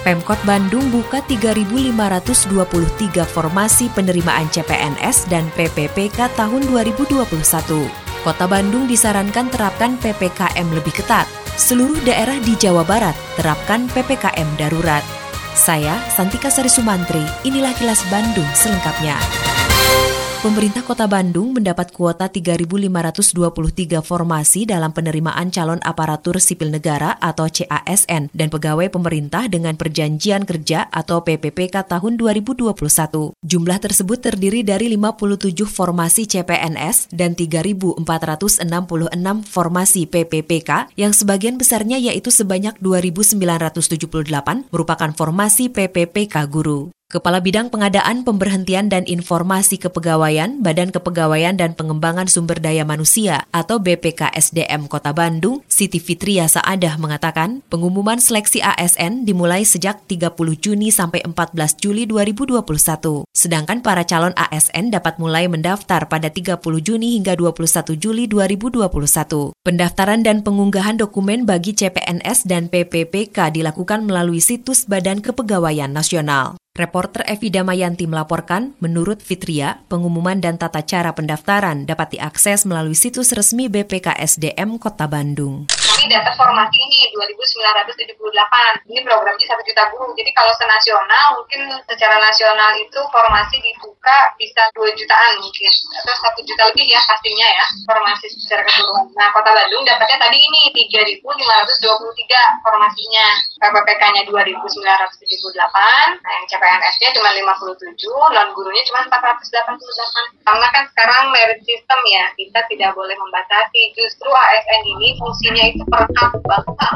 Pemkot Bandung buka 3.523 formasi penerimaan CPNS dan PPPK tahun 2021. Kota Bandung disarankan terapkan PPKM lebih ketat. Seluruh daerah di Jawa Barat terapkan PPKM darurat. Saya, Santika Sari Sumantri, inilah kilas Bandung selengkapnya. Pemerintah Kota Bandung mendapat kuota 3.523 formasi dalam penerimaan calon aparatur sipil negara atau CASN dan pegawai pemerintah dengan perjanjian kerja atau PPPK tahun 2021. Jumlah tersebut terdiri dari 57 formasi CPNS dan 3.466 formasi PPPK yang sebagian besarnya yaitu sebanyak 2.978 merupakan formasi PPPK guru. Kepala Bidang Pengadaan Pemberhentian dan Informasi Kepegawaian Badan Kepegawaian dan Pengembangan Sumber Daya Manusia atau BPKSDM Kota Bandung, Siti Fitria Saadah mengatakan, pengumuman seleksi ASN dimulai sejak 30 Juni sampai 14 Juli 2021. Sedangkan para calon ASN dapat mulai mendaftar pada 30 Juni hingga 21 Juli 2021. Pendaftaran dan pengunggahan dokumen bagi CPNS dan PPPK dilakukan melalui situs Badan Kepegawaian Nasional. Reporter Evi Damayanti melaporkan, menurut Fitria, pengumuman dan tata cara pendaftaran dapat diakses melalui situs resmi BPKSDM Kota Bandung. Ini data formasi ini 2978. Ini programnya satu juta guru. Jadi kalau senasional mungkin secara nasional itu formasi dibuka bisa 2 jutaan mungkin atau satu juta lebih ya pastinya ya formasi secara keseluruhan. Nah Kota Bandung dapatnya tadi ini 3.523 formasinya. PPPK-nya 2.978. Nah yang CPNS-nya cuma 57, non gurunya cuma 488. Karena kan sekarang merit system ya, kita tidak boleh membatasi. Justru ASN ini fungsinya itu perekam bangsa.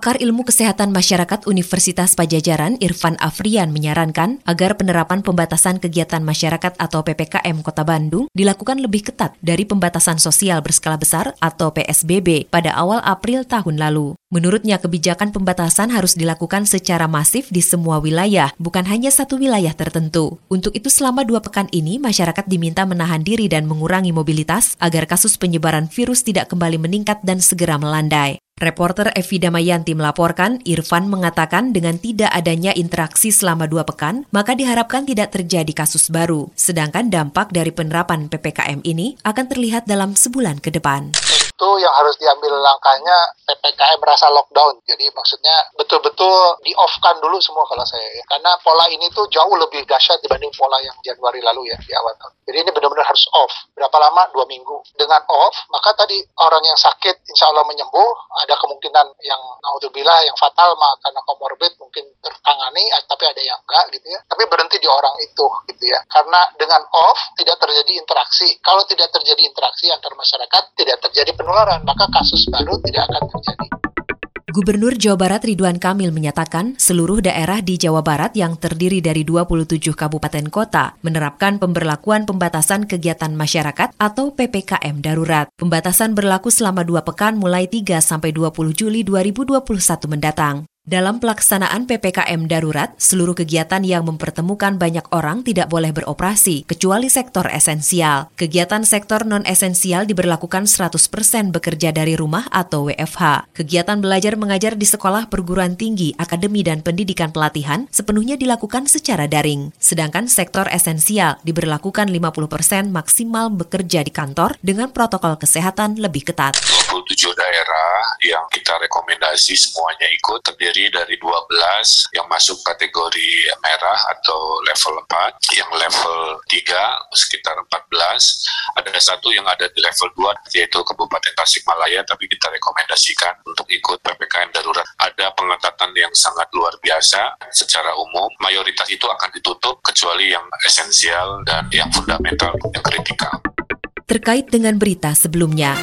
Pakar Ilmu Kesehatan Masyarakat Universitas Pajajaran Irfan Afrian menyarankan agar penerapan pembatasan kegiatan masyarakat atau PPKM Kota Bandung dilakukan lebih ketat dari pembatasan sosial berskala besar atau PSBB pada awal April tahun lalu. Menurutnya kebijakan pembatasan harus dilakukan secara masif di semua wilayah, bukan hanya satu wilayah tertentu. Untuk itu selama dua pekan ini masyarakat diminta menahan diri dan mengurangi mobilitas agar kasus penyebaran virus tidak kembali meningkat dan segera melandai. Reporter Evi Damayanti melaporkan, Irfan mengatakan dengan tidak adanya interaksi selama dua pekan, maka diharapkan tidak terjadi kasus baru. Sedangkan dampak dari penerapan PPKM ini akan terlihat dalam sebulan ke depan itu yang harus diambil langkahnya PPKM merasa lockdown. Jadi maksudnya betul-betul di-off-kan dulu semua kalau saya ya. Karena pola ini tuh jauh lebih dahsyat dibanding pola yang Januari lalu ya di awal tahun. Jadi ini benar-benar harus off. Berapa lama? Dua minggu. Dengan off, maka tadi orang yang sakit insya Allah menyembuh, ada kemungkinan yang naudzubillah yang fatal karena komorbid mungkin tertangani, tapi ada yang enggak gitu ya. Tapi berhenti di orang itu gitu ya. Karena dengan off tidak terjadi interaksi. Kalau tidak terjadi interaksi antar masyarakat, tidak terjadi penularan, maka kasus baru tidak akan terjadi. Gubernur Jawa Barat Ridwan Kamil menyatakan seluruh daerah di Jawa Barat yang terdiri dari 27 kabupaten kota menerapkan pemberlakuan pembatasan kegiatan masyarakat atau PPKM darurat. Pembatasan berlaku selama dua pekan mulai 3 sampai 20 Juli 2021 mendatang. Dalam pelaksanaan PPKM darurat, seluruh kegiatan yang mempertemukan banyak orang tidak boleh beroperasi, kecuali sektor esensial. Kegiatan sektor non-esensial diberlakukan 100% bekerja dari rumah atau WFH. Kegiatan belajar mengajar di sekolah perguruan tinggi, akademi, dan pendidikan pelatihan sepenuhnya dilakukan secara daring. Sedangkan sektor esensial diberlakukan 50% maksimal bekerja di kantor dengan protokol kesehatan lebih ketat. 27 daerah yang kita rekomendasi semuanya ikut terdiri dari 12 yang masuk kategori merah atau level 4, yang level 3 sekitar 14, ada satu yang ada di level 2 yaitu Kabupaten Tasikmalaya tapi kita rekomendasikan untuk ikut PPKM darurat. Ada pengetatan yang sangat luar biasa secara umum, mayoritas itu akan ditutup kecuali yang esensial dan yang fundamental, yang kritikal. Terkait dengan berita sebelumnya,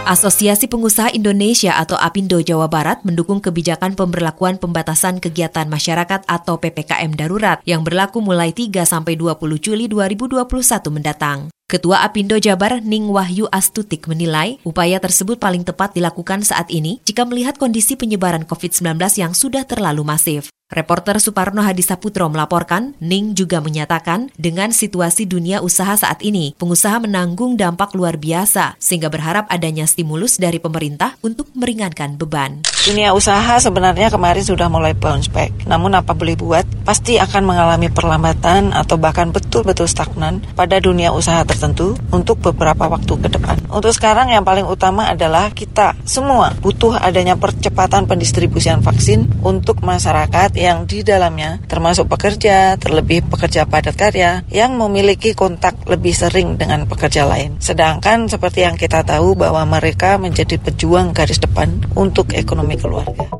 Asosiasi Pengusaha Indonesia atau APindo Jawa Barat mendukung kebijakan pemberlakuan pembatasan kegiatan masyarakat atau PPKM darurat yang berlaku mulai 3 sampai 20 Juli 2021 mendatang. Ketua Apindo Jabar Ning Wahyu Astutik menilai upaya tersebut paling tepat dilakukan saat ini jika melihat kondisi penyebaran COVID-19 yang sudah terlalu masif. Reporter Suparno Hadisaputro melaporkan, Ning juga menyatakan dengan situasi dunia usaha saat ini, pengusaha menanggung dampak luar biasa sehingga berharap adanya stimulus dari pemerintah untuk meringankan beban. Dunia usaha sebenarnya kemarin sudah mulai bounce back. Namun apa boleh buat, pasti akan mengalami perlambatan atau bahkan betul-betul stagnan pada dunia usaha tertentu untuk beberapa waktu ke depan. Untuk sekarang yang paling utama adalah kita semua butuh adanya percepatan pendistribusian vaksin untuk masyarakat yang di dalamnya termasuk pekerja, terlebih pekerja padat karya yang memiliki kontak lebih sering dengan pekerja lain. Sedangkan seperti yang kita tahu bahwa mereka menjadi pejuang garis depan untuk ekonomi keluarga.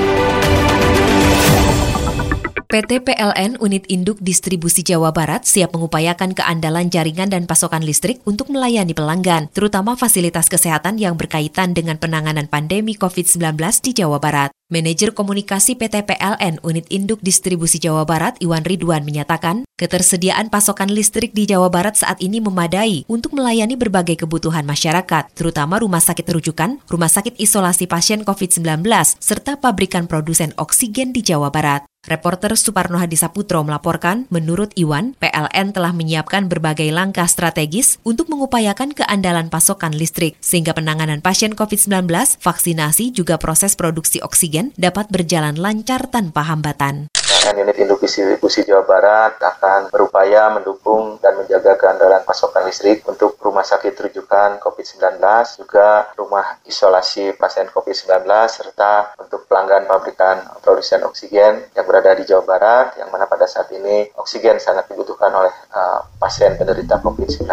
PT PLN Unit Induk Distribusi Jawa Barat siap mengupayakan keandalan jaringan dan pasokan listrik untuk melayani pelanggan, terutama fasilitas kesehatan yang berkaitan dengan penanganan pandemi COVID-19 di Jawa Barat. Manajer Komunikasi PT PLN Unit Induk Distribusi Jawa Barat Iwan Ridwan menyatakan, ketersediaan pasokan listrik di Jawa Barat saat ini memadai untuk melayani berbagai kebutuhan masyarakat, terutama rumah sakit rujukan, rumah sakit isolasi pasien COVID-19, serta pabrikan produsen oksigen di Jawa Barat. Reporter Suparno Hadisaputro melaporkan, menurut Iwan, PLN telah menyiapkan berbagai langkah strategis untuk mengupayakan keandalan pasokan listrik, sehingga penanganan pasien COVID-19, vaksinasi, juga proses produksi oksigen dapat berjalan lancar tanpa hambatan dengan unit induk distribusi Jawa Barat akan berupaya mendukung dan menjaga keandalan pasokan listrik untuk rumah sakit rujukan COVID-19, juga rumah isolasi pasien COVID-19, serta untuk pelanggan pabrikan produsen oksigen yang berada di Jawa Barat, yang mana pada saat ini oksigen sangat dibutuhkan oleh uh, pasien penderita COVID-19.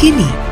Kini,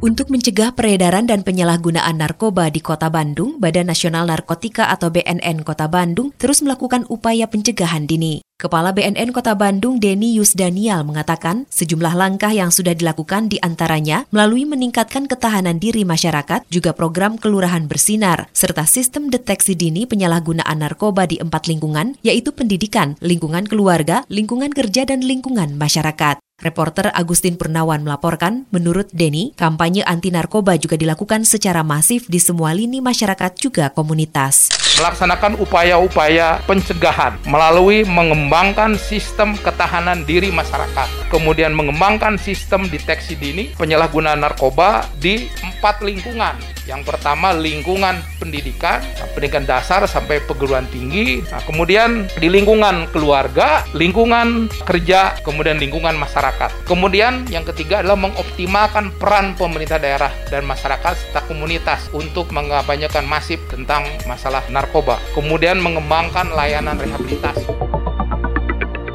Untuk mencegah peredaran dan penyalahgunaan narkoba di Kota Bandung, Badan Nasional Narkotika atau BNN Kota Bandung terus melakukan upaya pencegahan dini. Kepala BNN Kota Bandung Denny Yusdanial mengatakan sejumlah langkah yang sudah dilakukan di antaranya melalui meningkatkan ketahanan diri masyarakat, juga program Kelurahan Bersinar, serta sistem deteksi dini penyalahgunaan narkoba di empat lingkungan, yaitu pendidikan, lingkungan keluarga, lingkungan kerja, dan lingkungan masyarakat. Reporter Agustin Purnawan melaporkan, menurut Denny, kampanye anti narkoba juga dilakukan secara masif di semua lini masyarakat juga komunitas. Melaksanakan upaya-upaya pencegahan melalui mengembangkan sistem ketahanan diri masyarakat, kemudian mengembangkan sistem deteksi dini penyalahgunaan narkoba di empat lingkungan yang pertama lingkungan pendidikan, pendidikan dasar sampai perguruan tinggi. Nah, kemudian di lingkungan keluarga, lingkungan kerja, kemudian lingkungan masyarakat. Kemudian yang ketiga adalah mengoptimalkan peran pemerintah daerah dan masyarakat serta komunitas untuk mengabanyakan masif tentang masalah narkoba. Kemudian mengembangkan layanan rehabilitasi.